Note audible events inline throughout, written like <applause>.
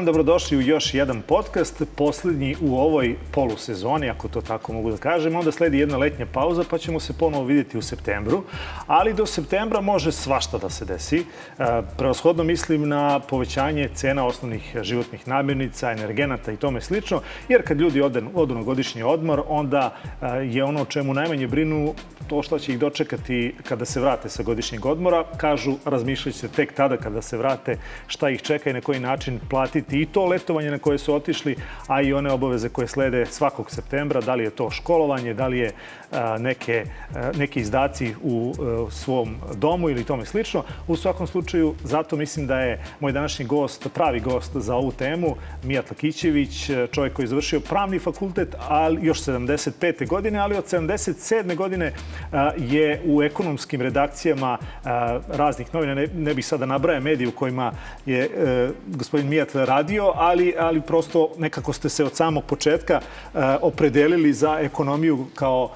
Dan, dobrodošli u još jedan podcast, poslednji u ovoj polusezoni, ako to tako mogu da kažem. Onda sledi jedna letnja pauza, pa ćemo se ponovo vidjeti u septembru. Ali do septembra može svašta da se desi. E, Preoshodno mislim na povećanje cena osnovnih životnih namirnica, energenata i tome slično, jer kad ljudi odu, na godišnji odmor, onda e, je ono čemu najmanje brinu to što će ih dočekati kada se vrate sa godišnjeg odmora. Kažu, razmišljaće tek tada kada se vrate šta ih čeka i na koji način platiti i to letovanje na koje su otišli, a i one obaveze koje slede svakog septembra, da li je to školovanje, da li je neke, neki izdaci u svom domu ili tome slično. U svakom slučaju, zato mislim da je moj današnji gost, pravi gost za ovu temu, Mijat Lakićević, čovjek koji je završio pravni fakultet, ali još 75. godine, ali od 77. godine je u ekonomskim redakcijama raznih novina, ne, ne bih sada nabraja medije u kojima je e, gospodin Mijat radio, ali, ali prosto nekako ste se od samog početka opredelili za ekonomiju kao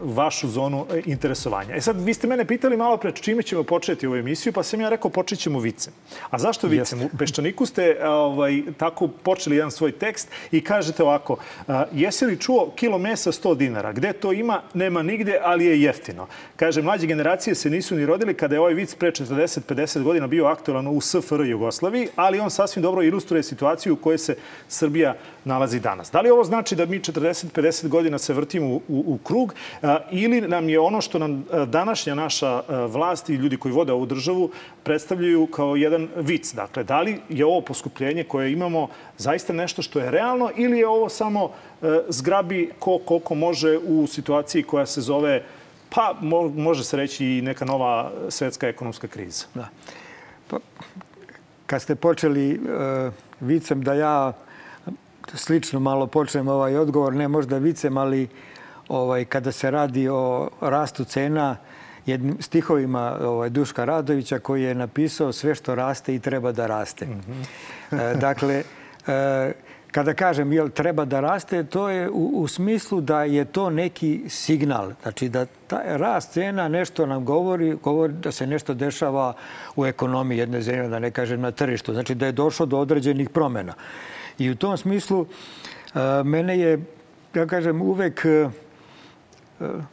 vašu zonu interesovanja. E sad, vi ste mene pitali malo pre čime ćemo početi ovu emisiju, pa sam ja rekao počet ćemo vicem. A zašto vicem? U Peščaniku ste ovaj, tako počeli jedan svoj tekst i kažete ovako, jesi li čuo kilo mesa 100 dinara? Gde to ima? Nema nigde, ali je jeftino. Kaže, mlađe generacije se nisu ni rodili kada je ovaj vic pre 40-50 godina bio aktualan u SFR Jugoslaviji, ali on sasvim dobro ilustruje situaciju u kojoj se Srbija nalazi danas. Da li ovo znači da mi 40-50 godina se vrtimo u, u, u krug ili nam je ono što nam današnja naša vlast i ljudi koji vode ovu državu predstavljaju kao jedan vic? Dakle, da li je ovo poskupljenje koje imamo zaista nešto što je realno ili je ovo samo zgrabi ko koliko može u situaciji koja se zove pa može se reći i neka nova svetska ekonomska kriza. Da. Pa, kad ste počeli uh, vicem da ja slično malo počnem ovaj odgovor, ne možda vicem, ali ovaj, kada se radi o rastu cena, jednim stihovima ovaj, Duška Radovića koji je napisao sve što raste i treba da raste. Mm -hmm. e, dakle, e, kada kažem jel treba da raste, to je u, u smislu da je to neki signal. Znači da taj rast cena nešto nam govori, govori da se nešto dešava u ekonomiji jedne zemlje, da ne kažem na tržištu. Znači da je došlo do određenih promena. I u tom smislu e, mene je, ja kažem, uvek e,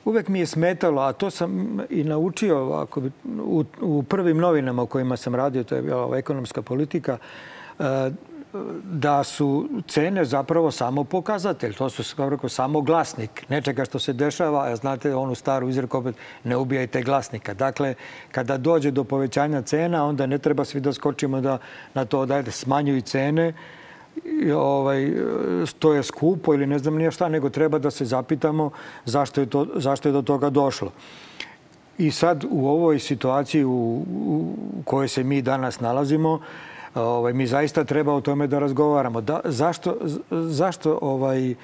uvek mi je smetalo, a to sam i naučio ako, u, u prvim novinama u kojima sam radio, to je bila ekonomska politika, e, da su cene zapravo samo pokazatelj. To su, kao rekao, samo glasnik nečega što se dešava. A znate onu staru izreku opet, ne ubijajte glasnika. Dakle, kada dođe do povećanja cena, onda ne treba svi da skočimo da, na to da smanjuju cene, ovaj, to je skupo ili ne znam nije šta, nego treba da se zapitamo zašto je, to, zašto je do toga došlo. I sad u ovoj situaciji u, u kojoj se mi danas nalazimo, ovaj, mi zaista treba o tome da razgovaramo. Da, zašto, zašto ovaj,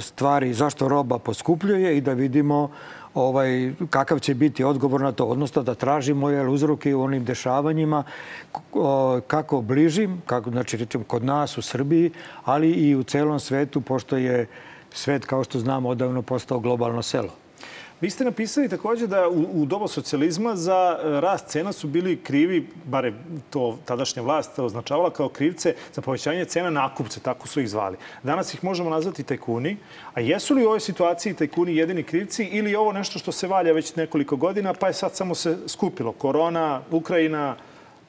stvari, zašto roba poskupljuje i da vidimo ovaj, kakav će biti odgovor na to, odnosno da tražimo jel, uzroke u onim dešavanjima kako bližim, kako, znači rečem kod nas u Srbiji, ali i u celom svetu, pošto je svet, kao što znamo, odavno postao globalno selo. Vi ste napisali takođe da u, u doba socijalizma za e, rast cena su bili krivi, bare to tadašnja vlast označavala kao krivce za povećanje cena nakupce, tako su ih zvali. Danas ih možemo nazvati tajkuni. A jesu li u ovoj situaciji tajkuni jedini krivci ili je ovo nešto što se valja već nekoliko godina, pa je sad samo se skupilo? Korona, Ukrajina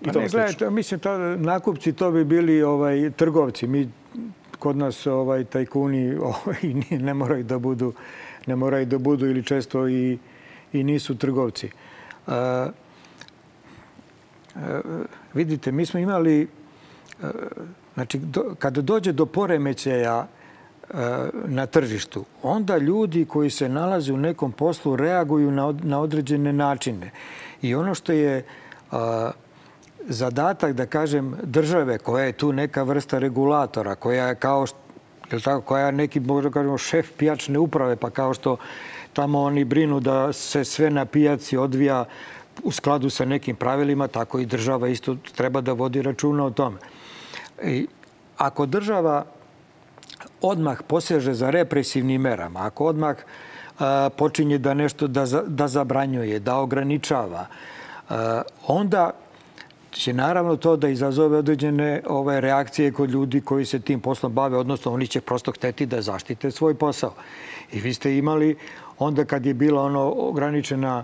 i to pa ne, gledajte, mislim, to, nakupci to bi bili ovaj, trgovci. Mi kod nas ovaj, tajkuni <laughs> ovaj, ne moraju da budu ne moraju da budu ili često i, i nisu trgovci. E, e, vidite, mi smo imali, e, znači, do, kada dođe do poremećaja na tržištu, onda ljudi koji se nalaze u nekom poslu reaguju na, na određene načine. I ono što je a, zadatak, da kažem, države koja je tu neka vrsta regulatora, koja je kao što je tako, koja je neki, možda kažemo, šef pijačne uprave, pa kao što tamo oni brinu da se sve na pijaci odvija u skladu sa nekim pravilima, tako i država isto treba da vodi računa o tome. I ako država odmah poseže za represivnim merama, ako odmah a, počinje da nešto da, da zabranjuje, da ograničava, a, onda će naravno to da izazove određene ove reakcije kod ljudi koji se tim poslom bave, odnosno oni će prosto hteti da zaštite svoj posao. I vi ste imali onda kad je bila ono ograničena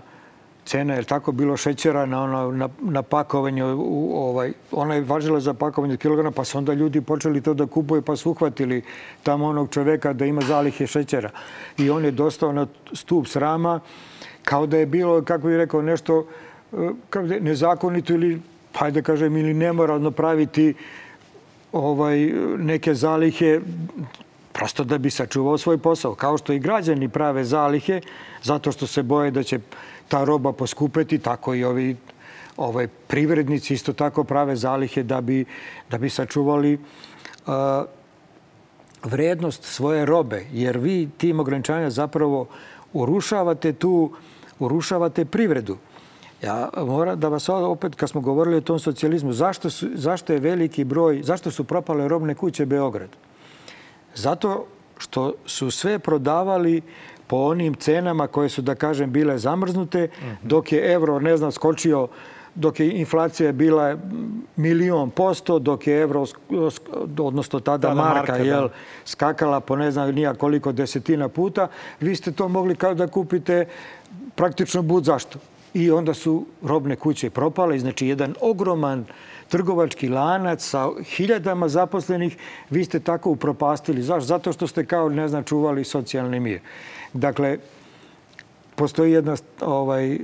cena, je tako bilo šećera na, ono, na, na pakovanju, u, ovaj, ona je važila za pakovanje kilograma, pa su onda ljudi počeli to da kupuju, pa su uhvatili tamo onog čoveka da ima zalihe šećera. I on je dostao na stup srama, kao da je bilo, kako bih rekao, nešto e, kao da nezakonito ili, hajde da kažem, ili nemoralno praviti ovaj, neke zalihe prosto da bi sačuvao svoj posao. Kao što i građani prave zalihe, zato što se boje da će ta roba poskupeti, tako i ovi ovaj, privrednici isto tako prave zalihe da bi, da bi sačuvali uh, vrednost svoje robe. Jer vi tim ograničanja zapravo urušavate tu, urušavate privredu. Ja moram da vas opet, kad smo govorili o tom socijalizmu, zašto, su, zašto je veliki broj, zašto su propale robne kuće Beograd? Zato što su sve prodavali po onim cenama koje su, da kažem, bile zamrznute, dok je evro, ne znam, skočio dok je inflacija bila milion posto, dok je evro, odnosno tada, tada marka, marka jel, da. skakala po ne znam nija koliko desetina puta, vi ste to mogli kao da kupite praktično bud zašto. I onda su robne kuće propale, znači jedan ogroman trgovački lanac sa hiljadama zaposlenih, vi ste tako upropastili. Zašto? Zato što ste kao, ne znam, čuvali socijalni mir. Dakle, postoji jedna ovaj, e,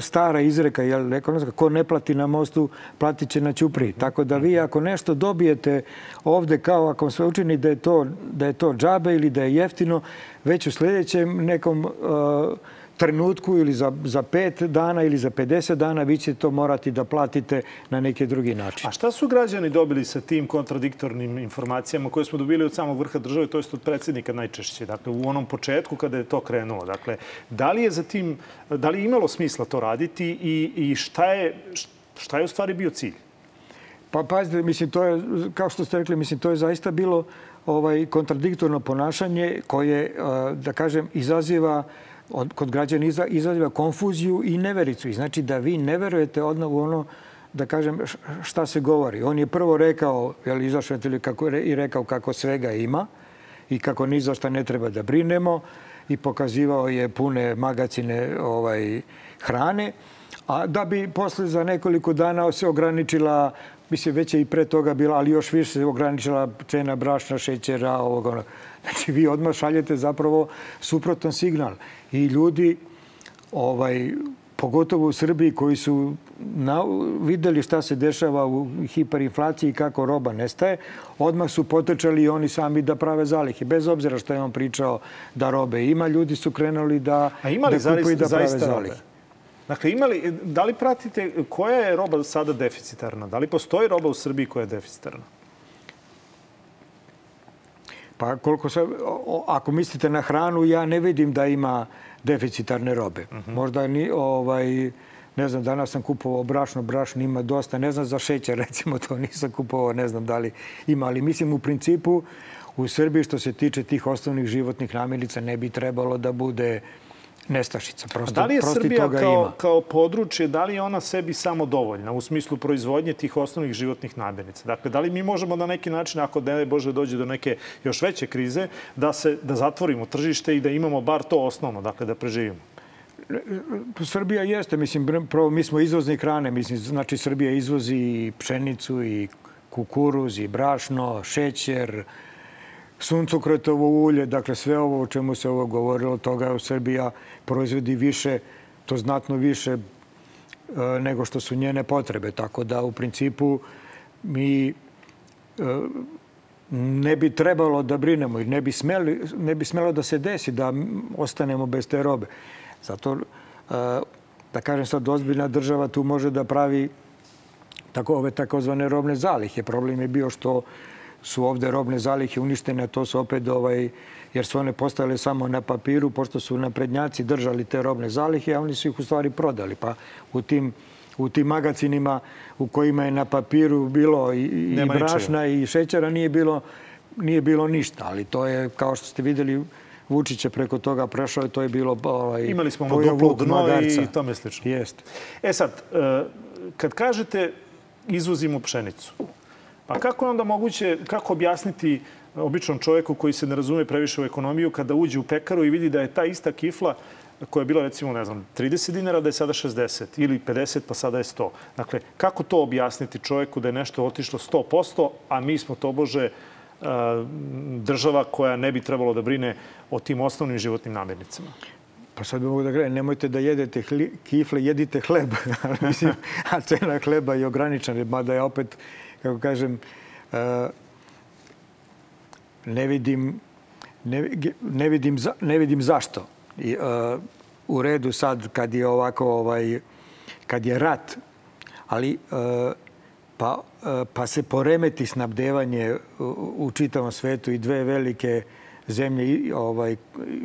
stara izreka, jel, ekonomska, ko ne plati na mostu, platit će na Ćupri. Tako da vi ako nešto dobijete ovde kao ako sve učini da je to, da je to džabe ili da je jeftino, već u sljedećem nekom uh, trenutku ili za, za pet dana ili za 50 dana vi ćete to morati da platite na neki drugi način. A šta su građani dobili sa tim kontradiktornim informacijama koje smo dobili od samog vrha države, to je od predsjednika najčešće, dakle u onom početku kada je to krenulo? Dakle, da li je za tim, da li je imalo smisla to raditi i, i šta, je, šta je u stvari bio cilj? Pa pazite, mislim, to je, kao što ste rekli, mislim, to je zaista bilo ovaj kontradiktorno ponašanje koje, da kažem, izaziva od, kod građana iza, izaziva konfuziju i nevericu. I znači da vi ne verujete odmah u ono da kažem šta se govori. On je prvo rekao, jel, izašao kako, i rekao kako svega ima i kako ni za šta ne treba da brinemo i pokazivao je pune magacine ovaj, hrane, a da bi posle za nekoliko dana se ograničila mislim, već je i pre toga bila, ali još više se ograničila cena brašna, šećera, ovoga, ono. Znači, vi odmah šaljete zapravo suprotan signal. I ljudi, ovaj, pogotovo u Srbiji koji su na, videli šta se dešava u hiperinflaciji i kako roba nestaje, odmah su potečali i oni sami da prave zalihe. Bez obzira što je on pričao da robe ima, ljudi su krenuli da, A da kupuju da prave zalihe. Dakle, imali, da li pratite koja je roba sada deficitarna? Da li postoji roba u Srbiji koja je deficitarna? Pa koliko se, ako mislite na hranu, ja ne vidim da ima deficitarne robe. Uh mhm. -huh. Možda ni, ovaj, ne znam, danas sam kupovao brašno, brašno ima dosta, ne znam za šećer, <laughs> recimo to nisam kupovao, ne znam da li ima, ali mislim u principu u Srbiji što se tiče tih osnovnih životnih namirnica ne bi trebalo da bude uh, nestašica. Prosto, da li je Srbija kao, ima. kao područje, da li je ona sebi samo dovoljna u smislu proizvodnje tih osnovnih životnih namirnica? Dakle, da li mi možemo na neki način, ako ne Bože dođe do neke još veće krize, da, se, da zatvorimo tržište i da imamo bar to osnovno, dakle da preživimo? Srbija jeste, mislim, prvo mi smo izvozni hrane, mislim, znači Srbija izvozi i pšenicu i kukuruz i brašno, šećer, suncokretovo ulje, dakle sve ovo o čemu se ovo govorilo, toga u Srbija proizvodi više, to znatno više e, nego što su njene potrebe. Tako da u principu mi e, ne bi trebalo da brinemo i ne bi, smeli, ne bi smelo da se desi da ostanemo bez te robe. Zato, e, da kažem sad, ozbiljna država tu može da pravi tako, ove takozvane robne zalihe. Problem je bio što su ovde robne zalihe uništene, to su opet ovaj, jer su one postale samo na papiru, pošto su naprednjaci držali te robne zalihe, a oni su ih u stvari prodali. Pa u tim u tim magacinima u kojima je na papiru bilo i, i brašna i šećera nije bilo, nije bilo ništa. Ali to je, kao što ste videli, Vučić je preko toga prešao i to je bilo... Ovaj, Imali smo ono duplo dno i tome slično. Jeste. E sad, e, kad kažete izvozimo pšenicu. Pa kako je onda moguće, kako objasniti običnom čovjeku koji se ne razume previše u ekonomiju kada uđe u pekaru i vidi da je ta ista kifla koja je bila recimo, ne znam, 30 dinara, da je sada 60 ili 50 pa sada je 100. Dakle, kako to objasniti čovjeku da je nešto otišlo 100%, a mi smo to, Bože, država koja ne bi trebalo da brine o tim osnovnim životnim namirnicama? Pa sad bi mogu da gledam, nemojte da jedete hli, kifle, jedite hleb. <laughs> Mislim, a cena hleba je ograničena, mada je opet, kako kažem, ne vidim, ne, ne vidim, za, ne vidim zašto. I, uh, u redu sad kad je ovako, ovaj, kad je rat, ali uh, pa, pa se poremeti snabdevanje u, u čitavom svetu i dve velike zemlje ovaj,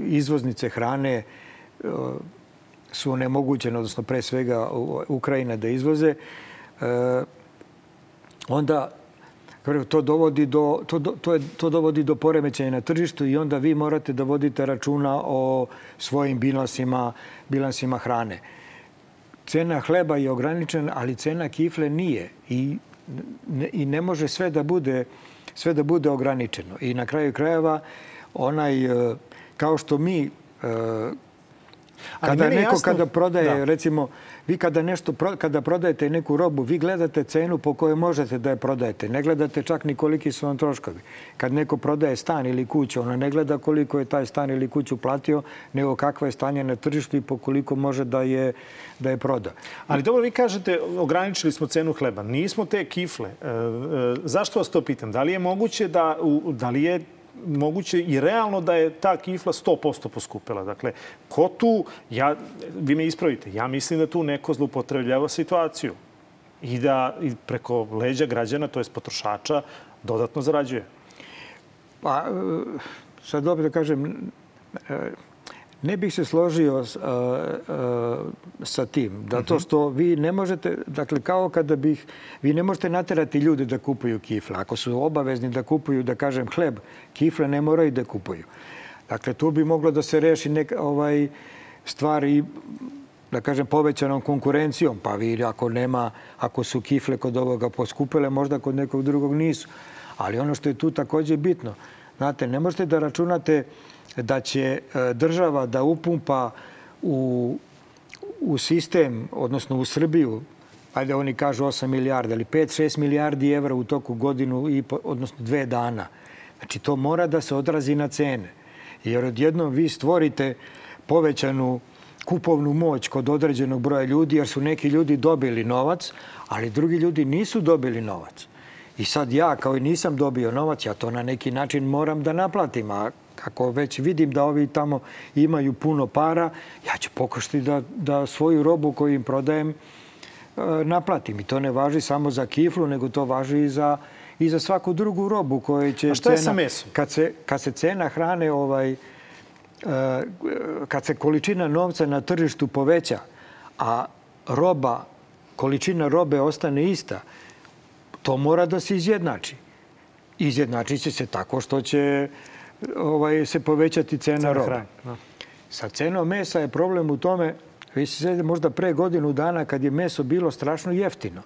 izvoznice hrane su onemogućene, odnosno pre svega Ukrajina da izvoze, uh, onda to dovodi do, to, to, je, to dovodi do poremećaja na tržištu i onda vi morate da vodite računa o svojim bilansima, bilansima hrane. Cena hleba je ograničena, ali cena kifle nije. I ne, i ne može sve da bude sve da bude ograničeno. I na kraju krajeva onaj e, kao što mi e, kada neko jasno, kada prodaje da. recimo vi kada nešto kada prodajete neku robu, vi gledate cenu po kojoj možete da je prodajete. Ne gledate čak ni koliki su vam troškovi. Kad neko prodaje stan ili kuću, ona ne gleda koliko je taj stan ili kuću platio, nego kakva je stanje na tržištu i po koliko može da je da je proda. Ali dobro, vi kažete, ograničili smo cenu hleba. Nismo te kifle. E, e, zašto vas to pitam? Da li je moguće da, u, da li je moguće i realno da je ta kifla 100% poskupila. Dakle, ko tu, ja, vi me ispravite, ja mislim da tu neko zloupotrebljava situaciju i da i preko leđa građana, to je potrošača, dodatno zarađuje. Pa, e, sad opet da kažem, e, Ne bih se složio s, a, a, sa tim. Zato mhm. što vi ne možete, dakle kao kada bih, vi ne možete naterati ljude da kupuju kifle. Ako su obavezni da kupuju, da kažem, hleb, kifle ne moraju da kupuju. Dakle, tu bi moglo da se reši neka ovaj, stvari da kažem, povećanom konkurencijom. Pa vi, ako nema, ako su kifle kod ovoga poskupile, možda kod nekog drugog nisu. Ali ono što je tu takođe bitno, znate, ne možete da računate da će e, država da upumpa u, u sistem, odnosno u Srbiju, ajde oni kažu 8 milijardi, ali 5-6 milijardi evra u toku godinu, i, odnosno dve dana. Znači, to mora da se odrazi na cene. Jer odjednom vi stvorite povećanu kupovnu moć kod određenog broja ljudi, jer su neki ljudi dobili novac, ali drugi ljudi nisu dobili novac. I sad ja, kao i nisam dobio novac, ja to na neki način moram da naplatim. A ako već vidim da ovi tamo imaju puno para, ja ću pokušati da, da svoju robu koju im prodajem e, naplatim. I to ne važi samo za kiflu, nego to važi i za, i za svaku drugu robu koje će... A šta cena, je sa mesom? Kad se, kad se cena hrane, ovaj, e, kad se količina novca na tržištu poveća, a roba, količina robe ostane ista, to mora da se izjednači. Izjednačit će se tako što će ovaj, se povećati cena, cena robe. Da. Sa cenom mesa je problem u tome, vi se sjedite možda pre godinu dana kad je meso bilo strašno jeftino.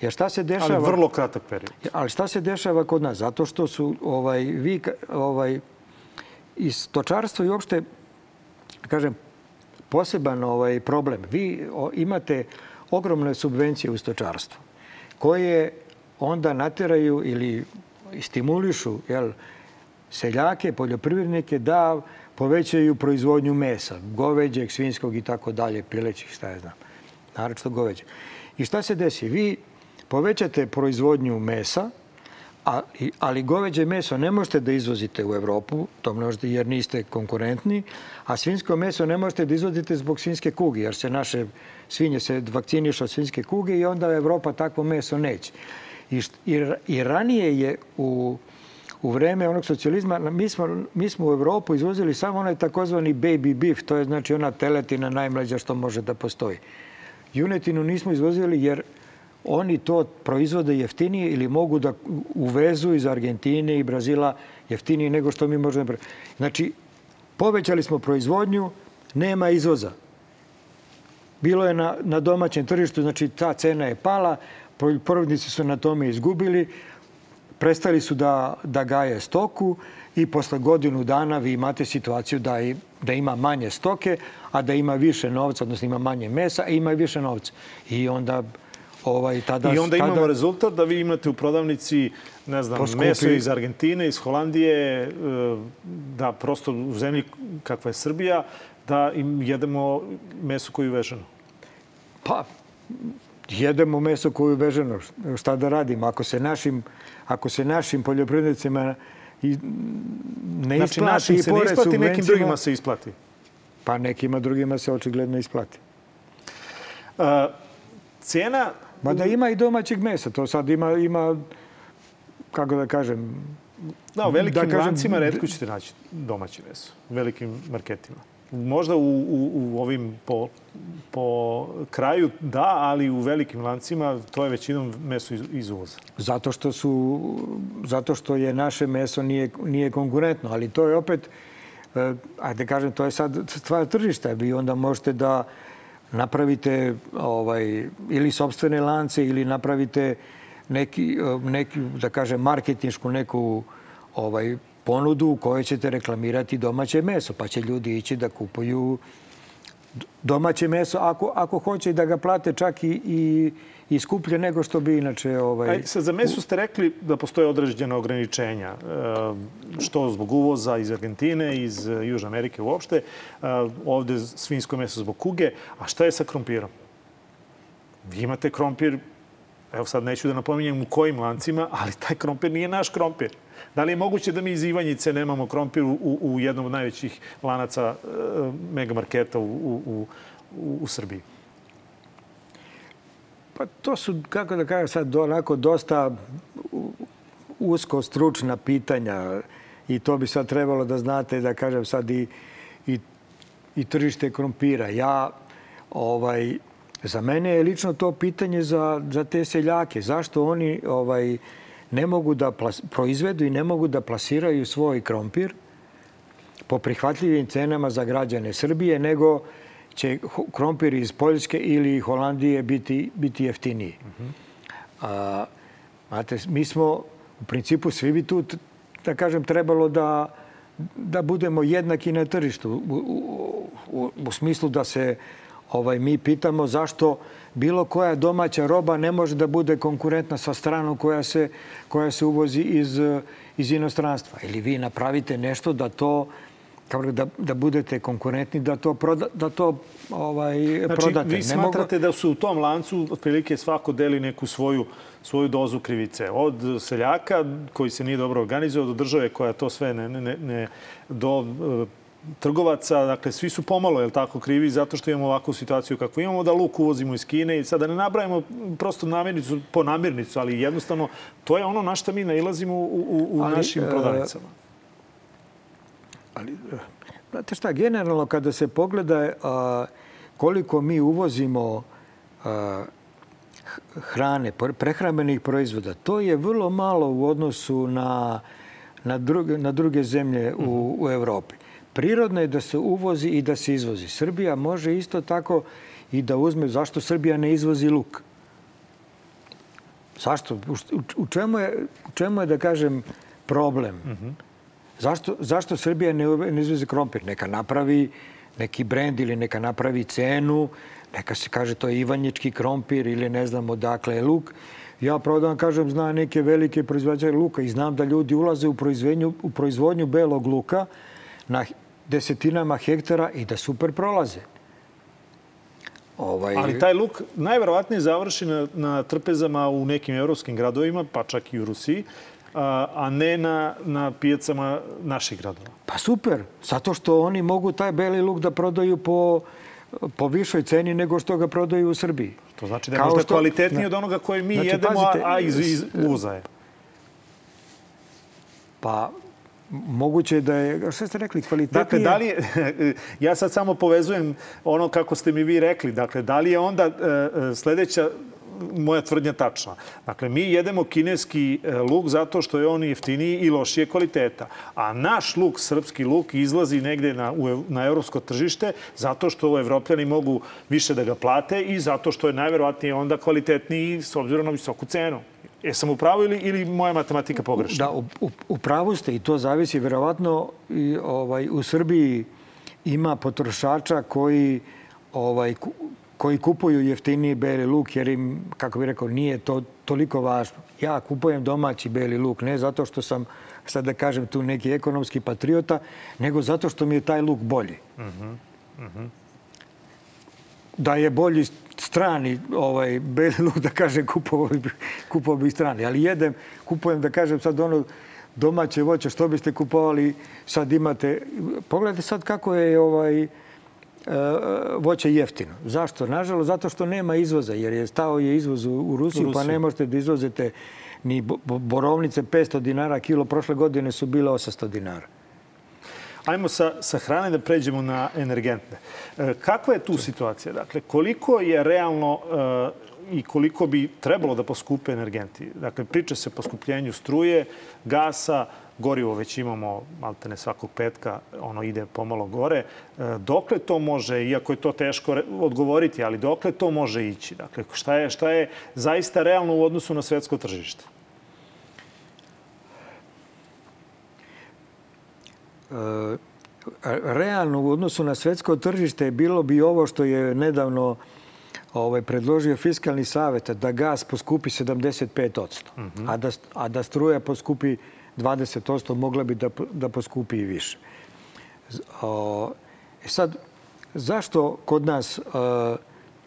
Jer šta se dešava... Ali vrlo kratak period. Ali šta se dešava kod nas? Zato što su ovaj, vi, ovaj, i stočarstvo i uopšte, kažem, poseban ovaj problem. Vi imate ogromne subvencije u stočarstvu koje onda nateraju ili stimulišu jel, seljake, poljoprivrednike da povećaju proizvodnju mesa, goveđeg, svinskog i tako dalje, pilećih, šta je znam, naročito goveđeg. I šta se desi? Vi povećate proizvodnju mesa, ali goveđe meso ne možete da izvozite u Evropu, to možete jer niste konkurentni, a svinsko meso ne možete da izvozite zbog svinske kuge, jer se naše svinje se vakcinišu od svinske kuge i onda Evropa takvo meso neće. I, i, i ranije je u u vreme onog socijalizma, mi smo, mi smo u Evropu izvozili samo onaj takozvani baby beef, to je znači ona teletina najmlađa što može da postoji. Junetinu nismo izvozili jer oni to proizvode jeftinije ili mogu da uvezu iz Argentine i Brazila jeftinije nego što mi možemo. Znači, povećali smo proizvodnju, nema izvoza. bilo je na, na domaćem tržištu, znači ta cena je pala, poljoprivrednici su na tome izgubili, prestali su da, da gaje stoku i posle godinu dana vi imate situaciju da, i, da ima manje stoke, a da ima više novca, odnosno ima manje mesa, a ima više novca. I onda Ovaj, tada, I onda imamo tada... rezultat da vi imate u prodavnici ne znam, poskupi... meso iz Argentine, iz Holandije, e, da prosto u zemlji kakva je Srbija, da im jedemo meso koju je veženo. Pa, jedemo meso koju je veženo. Šta da radimo? Ako se našim, ako se našim poljoprivrednicima i ne znači, isplati našim se ne isplati, nekim drugima se isplati. Pa nekima drugima se očigledno isplati. Uh, cena Ma da ima i domaćeg mesa. To sad ima, ima kako da kažem... Da, u velikim da kažem, lancima redko ćete naći domaće meso. U velikim marketima. Možda u, u, u ovim po, po kraju da, ali u velikim lancima to je većinom meso iz, iz uvoza. Zato što, su, zato što je naše meso nije, nije konkurentno, ali to je opet, eh, ajde kažem, to je sad stvar tržišta. Vi onda možete da napravite ovaj, ili sobstvene lance ili napravite neki, neki da kažem, marketinšku neku ovaj, ponudu u kojoj ćete reklamirati domaće meso, pa će ljudi ići da kupuju domaće meso, ako, ako hoće da ga plate čak i, i i skuplje nego što bi inače... Ovaj... Aj, sad, za meso ste rekli da postoje određena ograničenja, e, što zbog uvoza iz Argentine, iz Južne Amerike uopšte, e, ovde svinsko meso zbog kuge, a šta je sa krompirom? Vi imate krompir, evo sad neću da napominjem u kojim lancima, ali taj krompir nije naš krompir. Da li je moguće da mi iz Ivanjice nemamo krompir u, u jednom od najvećih lanaca e, megamarketa u, u, u, u Srbiji? Pa to su, kako da kažem sad, onako dosta usko stručna pitanja i to bi sad trebalo da znate, da kažem sad i, i, i tržište krompira. Ja, ovaj, za mene je lično to pitanje za, za te seljake. Zašto oni ovaj, ne mogu da plas, proizvedu i ne mogu da plasiraju svoj krompir po prihvatljivim cenama za građane Srbije, nego će krompir iz Poljske ili Holandije biti, biti jeftiniji. Uh -huh. A, znate, mi smo u principu svi bi tu, da kažem, trebalo da, da budemo jednaki na tržištu. U, u, u, u smislu da se ovaj, mi pitamo zašto bilo koja domaća roba ne može da bude konkurentna sa stranom koja se, koja se uvozi iz, iz inostranstva. Ili vi napravite nešto da to kao da, da budete konkurentni, da to, proda, da to ovaj, znači, prodate. vi smatrate mogu... da su u tom lancu otprilike svako deli neku svoju, svoju dozu krivice. Od seljaka koji se nije dobro organizovao, do države koja to sve ne, ne, ne do trgovaca, dakle, svi su pomalo, je tako, krivi zato što imamo ovakvu situaciju kako imamo, da luk uvozimo iz Kine i sada ne nabrajamo prosto namirnicu po namirnicu, ali jednostavno to je ono na što mi nailazimo u, u, u ali, našim e, prodavnicama. Ali, eh, znate šta, generalno kada se pogleda a, koliko mi uvozimo a, hrane, prehrambenih proizvoda, to je vrlo malo u odnosu na, na, druge, na druge zemlje u, u Evropi. Prirodno je da se uvozi i da se izvozi. Srbija može isto tako i da uzme zašto Srbija ne izvozi luk. Zašto? U, čemu, je, u čemu je, da kažem, problem? -huh. Zašto, zašto Srbija ne, ne izveze krompir? Neka napravi neki brend ili neka napravi cenu, neka se kaže to je Ivanjički krompir ili ne znam odakle je luk. Ja pravo da kažem, znam neke velike proizvođače luka i znam da ljudi ulaze u proizvodnju, u proizvodnju belog luka na desetinama hektara i da super prolaze. Ovaj... Ali taj luk najverovatnije završi na, na trpezama u nekim evropskim gradovima, pa čak i u Rusiji, a ne na, na pijacama naših gradova. Pa super, zato što oni mogu taj beli luk da prodaju po, po višoj ceni nego što ga prodaju u Srbiji. To znači da je Kao možda što, kvalitetniji od onoga koje mi znači, jedemo, pazite, a iz, iz uvoza je. Pa, moguće da je, što ste rekli, kvalitetnije... Dakle, da li je, <laughs> ja sad samo povezujem ono kako ste mi vi rekli. Dakle, da li je onda e, e, sledeća moja tvrdnja tačna. Dakle, mi jedemo kineski e, luk zato što je on jeftiniji i lošije kvaliteta. A naš luk, srpski luk, izlazi negde na, na evropsko tržište zato što evropljani mogu više da ga plate i zato što je najverovatnije onda kvalitetniji s obzirom na visoku cenu. Jesam u pravu ili, ili moja matematika pogrešna? Da, u, u, u pravu ste i to zavisi verovatno i, ovaj, u Srbiji ima potrošača koji ovaj, koji kupuju jeftiniji beli luk jer im, kako bih rekao, nije to toliko važno. Ja kupujem domaći beli luk ne zato što sam, sad da kažem, tu neki ekonomski patriota, nego zato što mi je taj luk bolji. Uh -huh. Uh -huh. Da je bolji strani ovaj, beli luk, <laughs> da kažem, kupovao bi, kupovao bi strani. Ali jedem, kupujem, da kažem, sad ono domaće voće, što biste kupovali, sad imate... Pogledajte sad kako je ovaj, voće jeftino. Zašto? Nažalost, zato što nema izvoza, jer je stao je izvoz u Rusiju, pa ne možete da izvozete ni borovnice 500 dinara kilo. Prošle godine su bile 800 dinara. Ajmo sa, sa hrane da pređemo na energentne. E, kakva je tu situacija? Dakle, koliko je realno e, i koliko bi trebalo da poskupe energenti? Dakle, priča se o poskupljenju struje, gasa, gorivo već imamo maltene svakog petka, ono ide pomalo gore. E, dokle to može, iako je to teško odgovoriti, ali dokle to može ići? Dakle, šta je, šta je zaista realno u odnosu na svetsko tržište? Realno u odnosu na svetsko tržište bilo bi ovo što je nedavno ovaj, predložio fiskalni savet da gas poskupi 75%, mm -hmm. a, da, a da struja poskupi 20%, mogla bi da, da poskupi i više. O, e sad, zašto kod nas,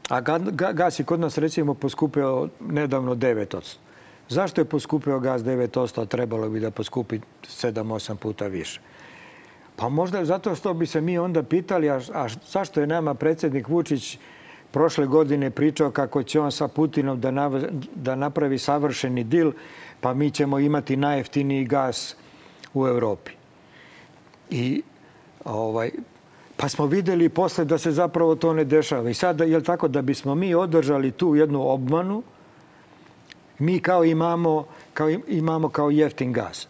a gas je kod nas recimo poskupio nedavno 9%. Zašto je poskupio gas 9%, a trebalo bi da poskupi 7-8 puta više? Pa možda zato što bi se mi onda pitali, a, a zašto je nama predsjednik Vučić prošle godine pričao kako će on sa Putinom da, nav, da napravi savršeni dil, pa mi ćemo imati najjeftiniji gas u Evropi. I ovaj, pa smo videli posle da se zapravo to ne dešava. I sada je tako da bismo mi održali tu jednu obmanu, mi kao imamo kao imamo kao jeftin gas.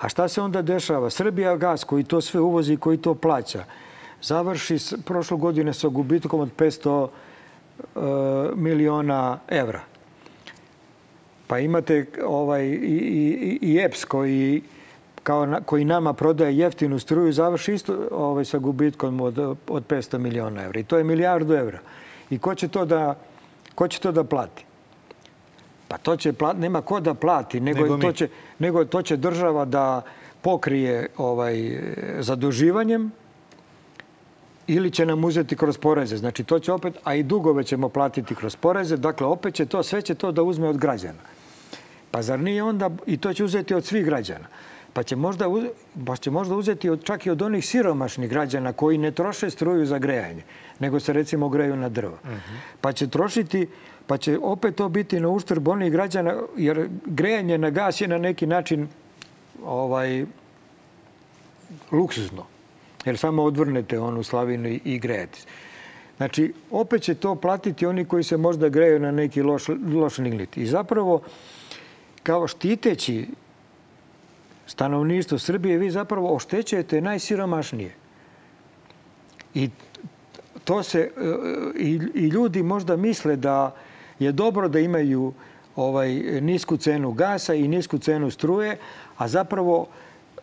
A šta se onda dešava? Srbija gas koji to sve uvozi, koji to plaća, završi prošle godine sa gubitkom od 500 uh, e, miliona evra. Pa imate ovaj, i, i, i EPS koji, kao na, koji nama prodaje jeftinu struju, završi isto ovaj, sa gubitkom od, od 500 miliona evra. I to je milijardu evra. I ko će to da, ko će to da plati? Pa to će nema ko da plati, nego, nego to, će, nego to će država da pokrije ovaj, zaduživanjem ili će nam uzeti kroz poreze. Znači to će opet, a i dugove ćemo platiti kroz poreze. Dakle, opet će to, sve će to da uzme od građana. Pa zar nije onda, i to će uzeti od svih građana, pa će možda, pa će možda uzeti od, čak i od onih siromašnih građana koji ne troše struju za grejanje, nego se recimo greju na drva. -huh. Pa će trošiti, pa će opet to biti na uštrb onih građana, jer grejanje na gas je na neki način ovaj, luksuzno. Jer samo odvrnete onu slavinu i, grejete. Znači, opet će to platiti oni koji se možda greju na neki loš, loš lignit. I zapravo, kao štiteći stanovništvo Srbije, vi zapravo oštećujete najsiromašnije. I to se i, i ljudi možda misle da je dobro da imaju ovaj nisku cenu gasa i nisku cenu struje, a zapravo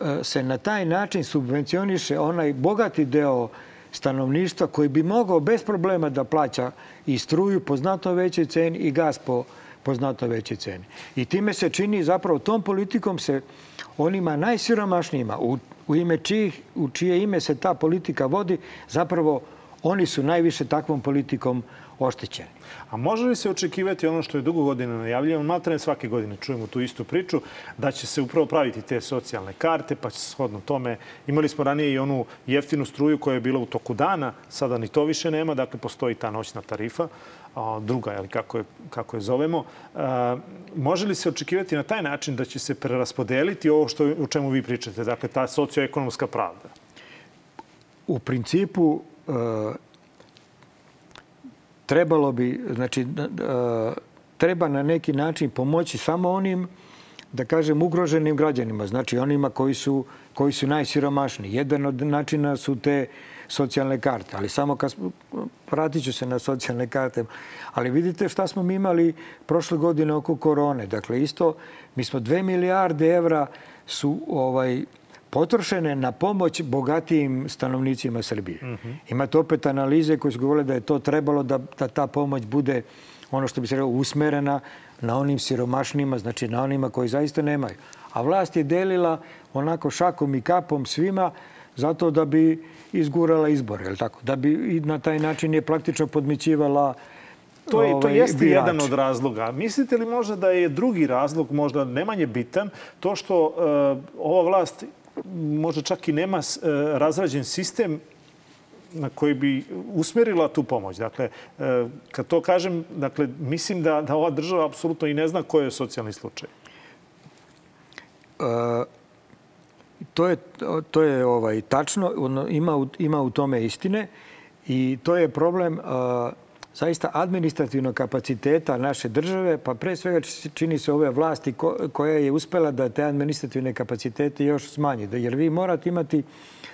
e, se na taj način subvencioniše onaj bogati deo stanovništva koji bi mogao bez problema da plaća i struju po znatno većoj ceni i gas po po znato većoj ceni. I time se čini zapravo tom politikom se onima najsiromašnijima u, u ime čijih, u čije ime se ta politika vodi, zapravo oni su najviše takvom politikom oštećeni. A može li se očekivati ono što je dugo godina najavljeno, malo ne svake godine čujemo tu istu priču, da će se upravo praviti te socijalne karte, pa će shodno tome, imali smo ranije i onu jeftinu struju koja je bila u toku dana, sada ni to više nema, dakle postoji ta noćna tarifa, druga, ali kako je, kako je zovemo. Može li se očekivati na taj način da će se preraspodeliti ovo što, o čemu vi pričate, dakle ta socioekonomska pravda? U principu trebalo bi, znači, treba na neki način pomoći samo onim, da kažem, ugroženim građanima. Znači onima koji su, koji su najsiromašniji. Jedan od načina su te socijalne karte. Ali samo kad smo, vratit ću se na socijalne karte. Ali vidite šta smo mi imali prošle godine oko korone. Dakle, isto, mi smo dve milijarde evra su ovaj, potrošene na pomoć bogatijim stanovnicima Srbije. Mm -hmm. Imate opet analize koje su govorile da je to trebalo da, da ta pomoć bude ono što bi se rekao usmerena na onim siromašnima, znači na onima koji zaista nemaju. A vlast je delila onako šakom i kapom svima zato da bi izgurala izbore, je tako? Da bi i na taj način je praktično podmićivala To, je, to ovaj, jeste birač. jedan od razloga. Mislite li možda da je drugi razlog, možda ne manje bitan, to što uh, ova vlast možda čak i nema uh, razrađen sistem na koji bi usmerila tu pomoć. Dakle, uh, kad to kažem, dakle, mislim da, da ova država apsolutno i ne zna ko je socijalni slučaj. Uh, to je, to je ovaj, tačno, ima, ima u tome istine i to je problem uh, zaista administrativnog kapaciteta naše države, pa pre svega čini se ove vlasti ko, koja je uspela da te administrativne kapacitete još smanji. Da, jer vi morate imati,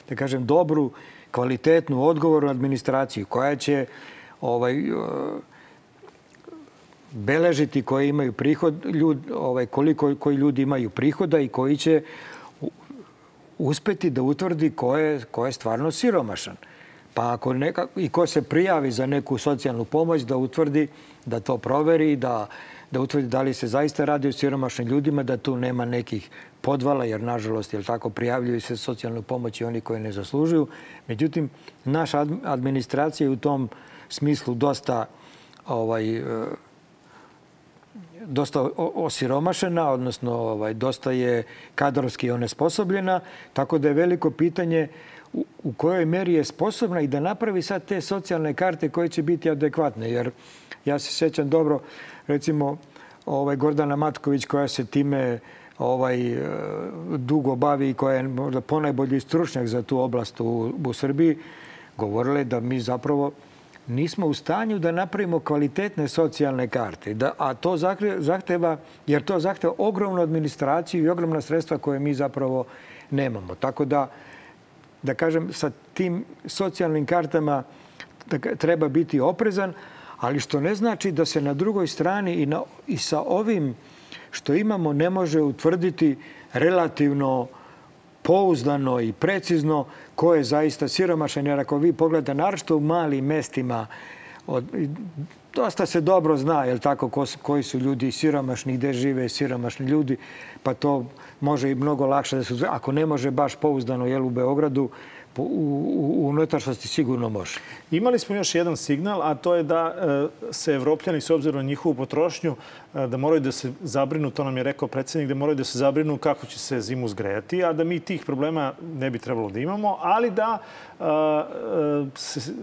da kažem, dobru, kvalitetnu, odgovornu administraciju koja će ovaj, beležiti koji imaju prihod, ljud, ovaj, koliko koji ljudi imaju prihoda i koji će uspeti da utvrdi ko je, ko je stvarno siromašan. Pa ako neka, i ko se prijavi za neku socijalnu pomoć da utvrdi, da to proveri, da, da utvrdi da li se zaista radi o siromašnim ljudima, da tu nema nekih podvala, jer nažalost, je tako, prijavljuju se socijalnu pomoć i oni koji ne zaslužuju. Međutim, naša administracija je u tom smislu dosta ovaj, dosta osiromašena, odnosno ovaj, dosta je kadrovski onesposobljena, tako da je veliko pitanje u, kojoj meri je sposobna i da napravi sad te socijalne karte koje će biti adekvatne. Jer ja se sjećam dobro, recimo, ovaj, Gordana Matković koja se time ovaj, e, dugo bavi i koja je možda ponajbolji stručnjak za tu oblast u, u Srbiji, govorile da mi zapravo nismo u stanju da napravimo kvalitetne socijalne karte. Da, a to zahteva, jer to zahteva ogromnu administraciju i ogromna sredstva koje mi zapravo nemamo. Tako da, da kažem, sa tim socijalnim kartama da treba biti oprezan, ali što ne znači da se na drugoj strani i, na, i sa ovim što imamo ne može utvrditi relativno pouzdano i precizno ko je zaista siromašan. Jer ako vi pogledate, naravno u malim mestima, od, dosta se dobro zna, jel tako, ko, koji su ljudi siromašni, gde žive siromašni ljudi, pa to može i mnogo lakše da se... Ako ne može baš pouzdano, jel, u Beogradu, u, u unutrašnjosti sigurno može. Imali smo još jedan signal, a to je da e, se evropljani, s obzirom na njihovu potrošnju, e, da moraju da se zabrinu, to nam je rekao predsednik, da moraju da se zabrinu kako će se zimu zgrejati, a da mi tih problema ne bi trebalo da imamo, ali da e,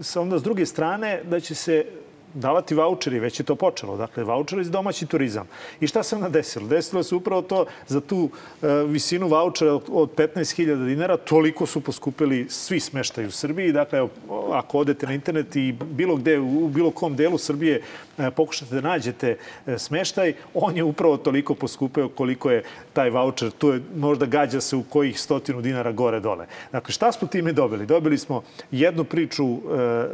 se, onda s druge strane da će se davati voucheri, već je to počelo. Dakle, voucheri za domaći turizam. I šta se onda desilo? Desilo se upravo to za tu e, visinu vouchera od 15.000 dinara. Toliko su poskupili svi smeštaj u Srbiji. Dakle, ako odete na internet i bilo gde, u bilo kom delu Srbije e, pokušate da nađete e, smeštaj, on je upravo toliko poskupeo koliko je taj voucher. Tu je, možda gađa se u kojih stotinu dinara gore dole. Dakle, šta smo time dobili? Dobili smo jednu priču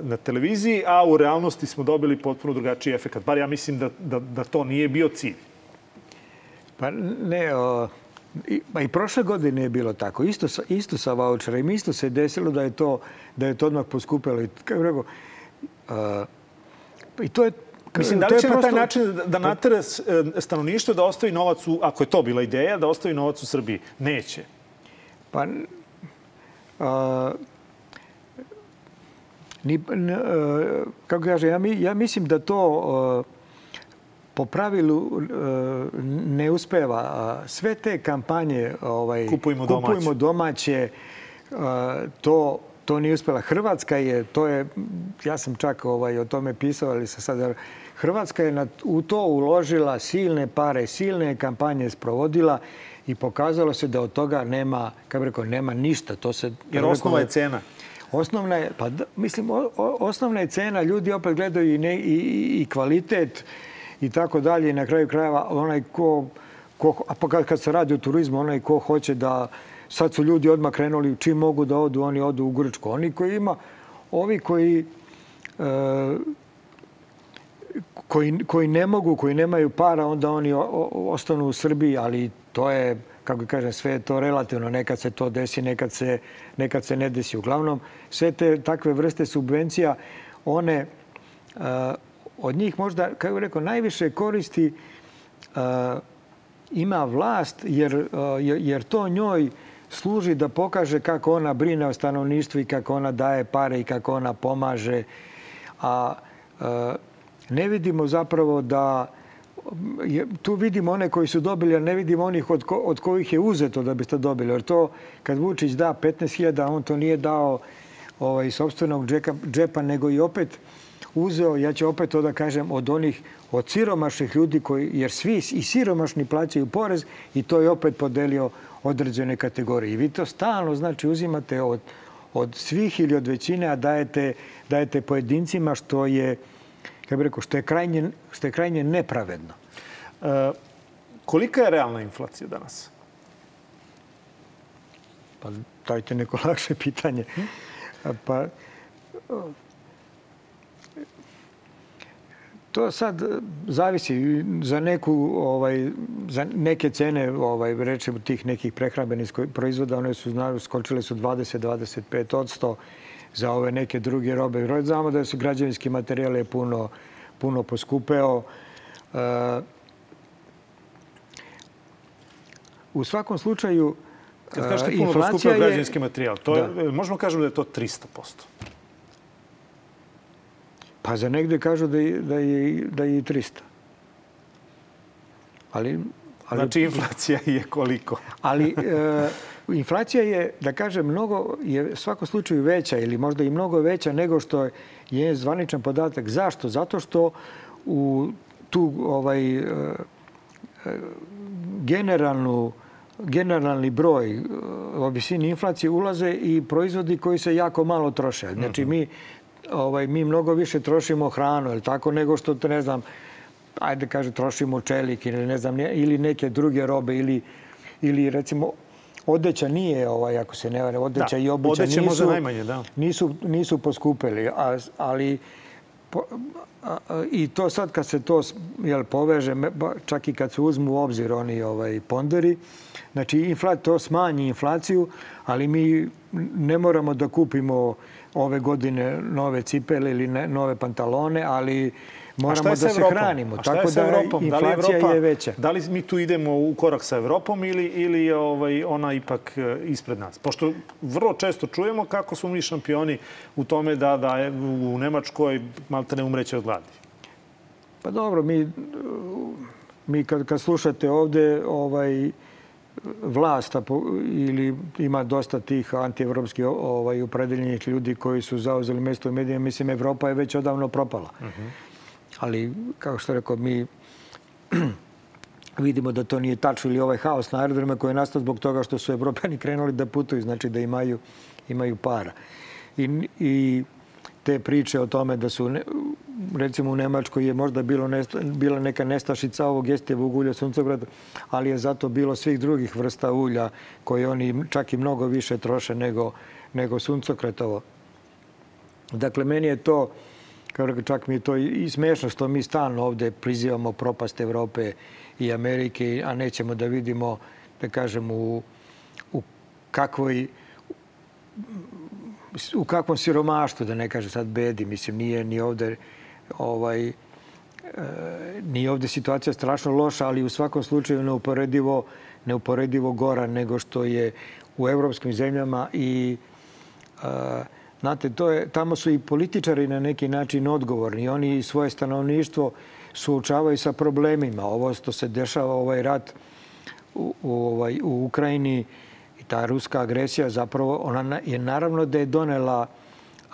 na televiziji, a u realnosti smo dobili dobili potpuno drugačiji efekt. Bar ja mislim da, da, da to nije bio cilj. Pa ne, o, i, pa i prošle godine je bilo tako. Isto isto sa voucherima. Isto se desilo da je to, da je to odmah poskupilo. I, kako rekao, uh, I to je Mislim, da li će na taj način da, da natere e, stanovništvo da ostavi novac u, ako je to bila ideja, da ostavi novac u Srbiji? Neće. Pa, a, Ni, ne, kako kaže, ja, mi, ja mislim da to po pravilu ne uspeva. Sve te kampanje ovaj, kupujemo domaće, domaće to, to nije uspela. Hrvatska je, to je, ja sam čak ovaj, o tome pisao, ali se sad... Hrvatska je na, u to uložila silne pare, silne kampanje sprovodila i pokazalo se da od toga nema, kako rekao, nema ništa. To se, Jer osnova je cena. Osnovna je, pa da, mislim, o, osnovna je cena. Ljudi opet gledaju i, ne, i, i kvalitet i tako dalje. Na kraju krajeva onaj ko, ko a pa kad, kad se radi o turizmu, onaj ko hoće da sad su ljudi odmah krenuli čim mogu da odu, oni odu u Grčku. Oni koji ima, ovi koji e, koji, koji ne mogu, koji nemaju para, onda oni o, o, ostanu u Srbiji, ali to je, kako kažem, sve je to relativno. Nekad se to desi, nekad se, nekad se ne desi. Uglavnom, sve te takve vrste subvencija, one uh, od njih možda, kako bih rekao, najviše koristi uh, ima vlast, jer, uh, jer to njoj služi da pokaže kako ona brine o stanovništvu i kako ona daje pare i kako ona pomaže. A ne vidimo zapravo da tu vidimo one koji su dobili, a ne vidimo onih od, ko, od kojih je uzeto da biste dobili. Jer to, kad Vučić da 15.000, on to nije dao ovaj, sobstvenog džeka, džepa, nego i opet uzeo, ja ću opet to da kažem, od onih, od siromašnih ljudi, koji, jer svi i siromašni plaćaju porez i to je opet podelio određene kategorije. I vi to stalno, znači, uzimate od, od svih ili od većine, a dajete, dajete pojedincima što je, kako bih rekao, što je krajnje, što je krajnje nepravedno. E, kolika je realna inflacija danas? Pa dajte neko <laughs> lakše pitanje. Pa, to sad zavisi za neku ovaj za neke cene ovaj rečemo tih nekih prehrambenih proizvoda one su skočile su 20 25 za ove neke druge robe. Znamo da su građevinski materijal je puno, puno poskupeo. E, u svakom slučaju, Kad kažete puno poskupeo je... građevinski materijal, to je, da. možemo kažemo da je to 300%. Pa za negde kažu da je, da je, da je i 300. Ali, ali, znači inflacija je koliko? ali e, <laughs> inflacija je, da kažem, mnogo, je svakom slučaju veća ili možda i mnogo veća nego što je zvaničan podatak. Zašto? Zato što u tu ovaj, e, generalnu generalni broj e, o visini inflacije ulaze i proizvodi koji se jako malo troše. Znači, mi, ovaj, mi mnogo više trošimo hranu, ili tako, nego što, ne znam, ajde kaže, trošimo čelik ili ne znam, ili neke druge robe ili, ili recimo odeća nije, ovaj, ako se ne vare, odeća da, i obuća nisu, najmanje, da. nisu, nisu poskupili, a, ali po, a, a, i to sad kad se to jel, poveže, čak i kad se uzmu u obzir oni ovaj, ponderi, znači infla, to smanji inflaciju, ali mi ne moramo da kupimo ove godine nove cipele ili ne, nove pantalone, ali moramo da se hranimo. A šta Tako je sa da Evropom? Da li Evropa, je veća. Da li mi tu idemo u korak sa Evropom ili, ili je ovaj, ona ipak e, ispred nas? Pošto vrlo često čujemo kako smo mi šampioni u tome da, da u Nemačkoj malte ne umreće od gladi. Pa dobro, mi, mi kad, kad slušate ovde, ovaj, vlast ili ima dosta tih antievropskih ovaj, upredeljenih ljudi koji su zauzeli mesto u medijima. Mislim, Evropa je već odavno propala. Uh mhm. -huh. Ali, kao što rekao, mi <clears throat> vidimo da to nije tačno ili ovaj haos na aerodrome koji je nastao zbog toga što su evropani krenuli da putuju, znači da imaju, imaju para. I, I te priče o tome da su, recimo u Nemačkoj je možda bilo nesta, bila neka nestašica ovog jestevog ulja suncograda, ali je zato bilo svih drugih vrsta ulja koje oni čak i mnogo više troše nego, nego suncokretovo. Dakle, meni je to, kao čak mi je to i smešno što mi stalno ovde prizivamo propast Evrope i Amerike, a nećemo da vidimo, da kažem, u, u kakvoj u kakvom siromaštvu, da ne kaže sad bedi, mislim, nije ni ovde ovaj, e, nije ovde situacija strašno loša, ali u svakom slučaju neuporedivo, neuporedivo gora nego što je u evropskim zemljama i e, Znate, to je, tamo su i političari na neki način odgovorni. Oni svoje stanovništvo suočavaju sa problemima. Ovo što se dešava, ovaj rat u, u, ovaj, u Ukrajini i ta ruska agresija, zapravo ona je naravno da je donela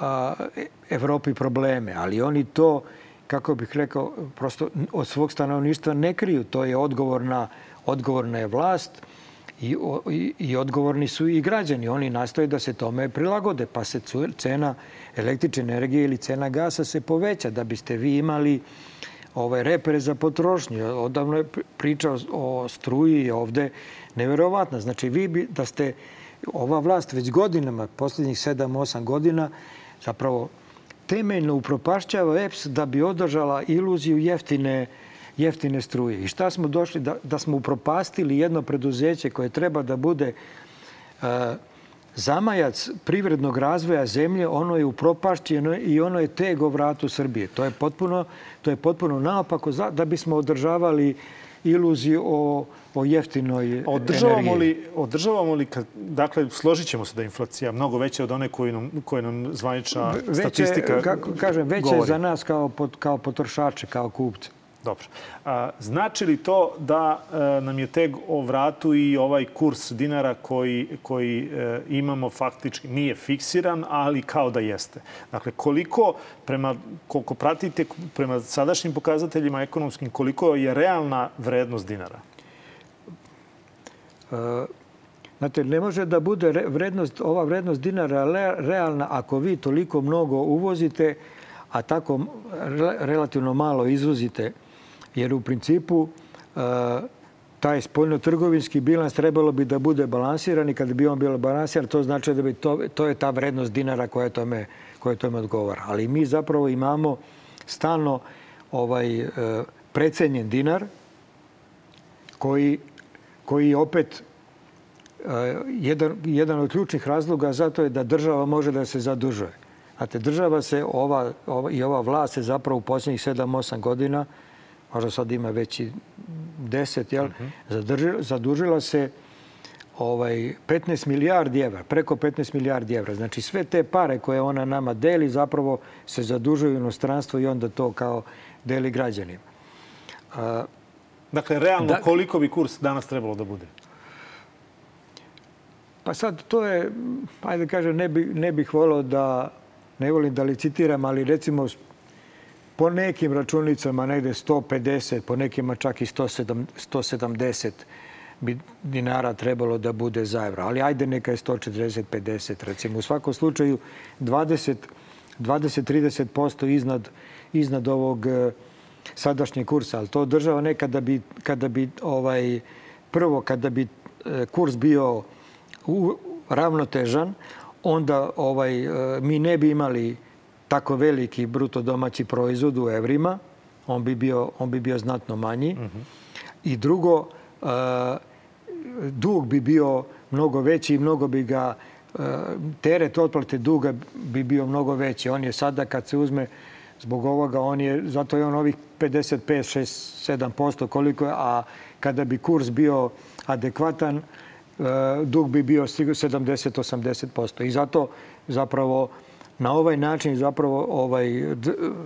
a, Evropi probleme, ali oni to, kako bih rekao, prosto od svog stanovništva ne kriju. To je odgovorna, odgovorna je vlast i, i, i odgovorni su i građani. Oni nastoje da se tome prilagode, pa se cena električne energije ili cena gasa se poveća da biste vi imali ovaj, repere za potrošnju. Odavno je pričao o struji ovde neverovatna. Znači, vi bi, da ste ova vlast već godinama, posljednjih 7-8 godina, zapravo temeljno upropašćava EPS da bi održala iluziju jeftine, jeftine struje. I šta smo došli? Da, da smo upropastili jedno preduzeće koje treba da bude uh, zamajac privrednog razvoja zemlje, ono je upropašćeno i ono je tego vratu Srbije. To je potpuno, to je potpuno naopako da bismo održavali iluziju o, o jeftinoj održavamo energiji. Li, održavamo li, kad, dakle, složit ćemo se da je inflacija mnogo veća od one koju nam, koju nam zvanična veće, statistika kako kažem, veća govori. je za nas kao, pot, kao potrošače, kao kupce. Dobro. Znači li to da a, nam je teg o vratu i ovaj kurs dinara koji, koji e, imamo faktički nije fiksiran, ali kao da jeste? Dakle, koliko, prema, koliko pratite prema sadašnjim pokazateljima ekonomskim, koliko je realna vrednost dinara? E, znate, ne može da bude vrednost, ova vrednost dinara realna ako vi toliko mnogo uvozite, a tako relativno malo izvozite jer u principu e, taj spoljno-trgovinski bilans trebalo bi da bude balansiran i kada bi on bio balansiran, to znači da bi to, to je ta vrednost dinara koja tome, koja tome odgovara. Ali mi zapravo imamo stalno ovaj e, precenjen dinar koji, koji opet e, jedan, jedan od ključnih razloga zato je da država može da se zadužuje. Znate, država se, ova, ova, i ova vlast se zapravo u posljednjih 7-8 godina možda sad ima već i deset, jel? Uh -huh. zadužila se ovaj, 15 milijardi evra, preko 15 milijardi evra. Znači sve te pare koje ona nama deli zapravo se zadužuju u inostranstvo i onda to kao deli građanima. A, dakle, realno da, koliko bi kurs danas trebalo da bude? Pa sad to je, ajde da kažem, ne, bi, ne bih volio da, ne volim da licitiram, ali recimo po nekim računicama negde 150, po nekima čak i 170 bi dinara trebalo da bude za evro. Ali ajde neka je 140-50 recimo. U svakom slučaju 20-30% iznad, iznad ovog e, sadašnjeg kursa. Ali to država ne kada bi, kada bi ovaj, prvo kada bi e, kurs bio ravnotežan, onda ovaj, e, mi ne bi imali tako veliki bruto domaći proizvod u evrima, on bi bio, on bi bio znatno manji. Mm -hmm. I drugo, uh, dug bi bio mnogo veći i mnogo bi ga, uh, teret otplate duga bi bio mnogo veći. On je sada kad se uzme zbog ovoga, on je, zato je on ovih 55, 6, 7% koliko je, a kada bi kurs bio adekvatan, uh, dug bi bio 70-80%. I zato zapravo na ovaj način zapravo ovaj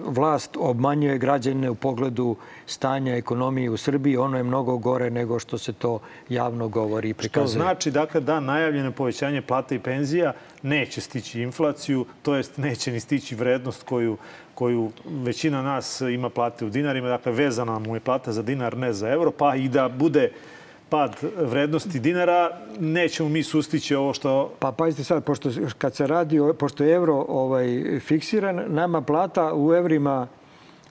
vlast obmanjuje građane u pogledu stanja ekonomije u Srbiji. Ono je mnogo gore nego što se to javno govori i prikazuje. Što znači dakle, da najavljeno povećanje plata i penzija neće stići inflaciju, to jest neće ni stići vrednost koju, koju većina nas ima plate u dinarima. Dakle, vezana mu je plata za dinar, ne za euro, pa i da bude pad vrednosti dinara, nećemo mi sustići ovo što... Pa pazite sad, pošto kad se radi, pošto je evro ovaj, fiksiran, nama plata u evrima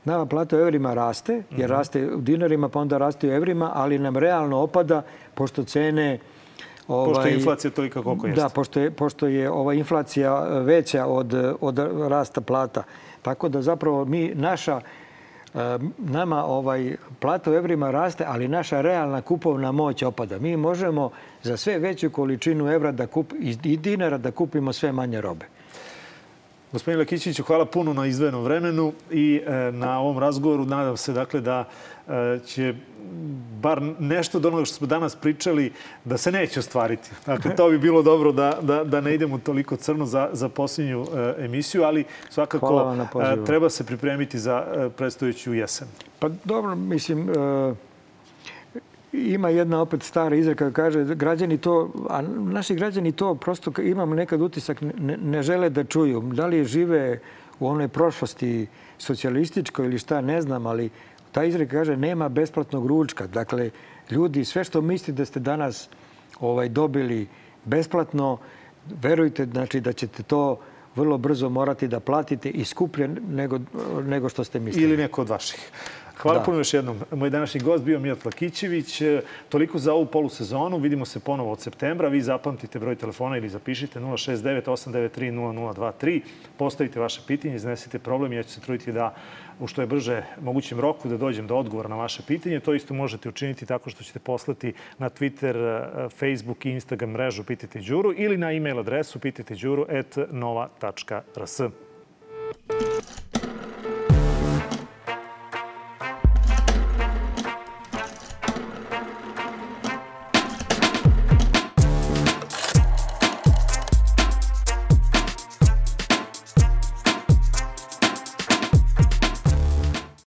Nama plata u evrima raste, jer -hmm. raste u dinarima, pa onda raste u evrima, ali nam realno opada, pošto cene... Ovaj, pošto je inflacija tolika koliko jeste. Da, pošto je, pošto je ova inflacija veća od, od rasta plata. Tako da zapravo mi, naša nama ovaj plata u evrima raste, ali naša realna kupovna moć opada. Mi možemo za sve veću količinu evra da kup, i dinara da kupimo sve manje robe. Gospodin Lakićiću, hvala puno na izvojenom vremenu i e, na ovom razgovoru. Nadam se dakle da e, će bar nešto od onoga što smo danas pričali da se neće ostvariti. Dakle, to bi bilo dobro da, da, da ne idemo toliko crno za, za posljednju e, emisiju, ali svakako e, treba se pripremiti za e, predstojeću jesen. Pa dobro, mislim, e, ima jedna opet stara izreka koja kaže građani to, a naši građani to prosto imamo nekad utisak ne, ne žele da čuju. Da li žive u onoj prošlosti socijalističkoj ili šta, ne znam, ali ta izreka kaže nema besplatnog ručka. Dakle, ljudi, sve što mislite da ste danas ovaj, dobili besplatno, verujte znači, da ćete to vrlo brzo morati da platite i skuplje nego, nego što ste mislili. Ili neko od vaših. Hvala da. puno još jednom. Moj današnji gost bio Mijat Lakićević. Toliko za ovu polusezonu. Vidimo se ponovo od septembra. Vi zapamtite broj telefona ili zapišite 069 893 0023. Postavite vaše pitanje, iznesite problem. Ja ću se truditi da u što je brže mogućem roku da dođem do odgovora na vaše pitanje. To isto možete učiniti tako što ćete poslati na Twitter, Facebook i Instagram mrežu Pitajte Đuru ili na e-mail adresu pitajteđuru.nova.rs.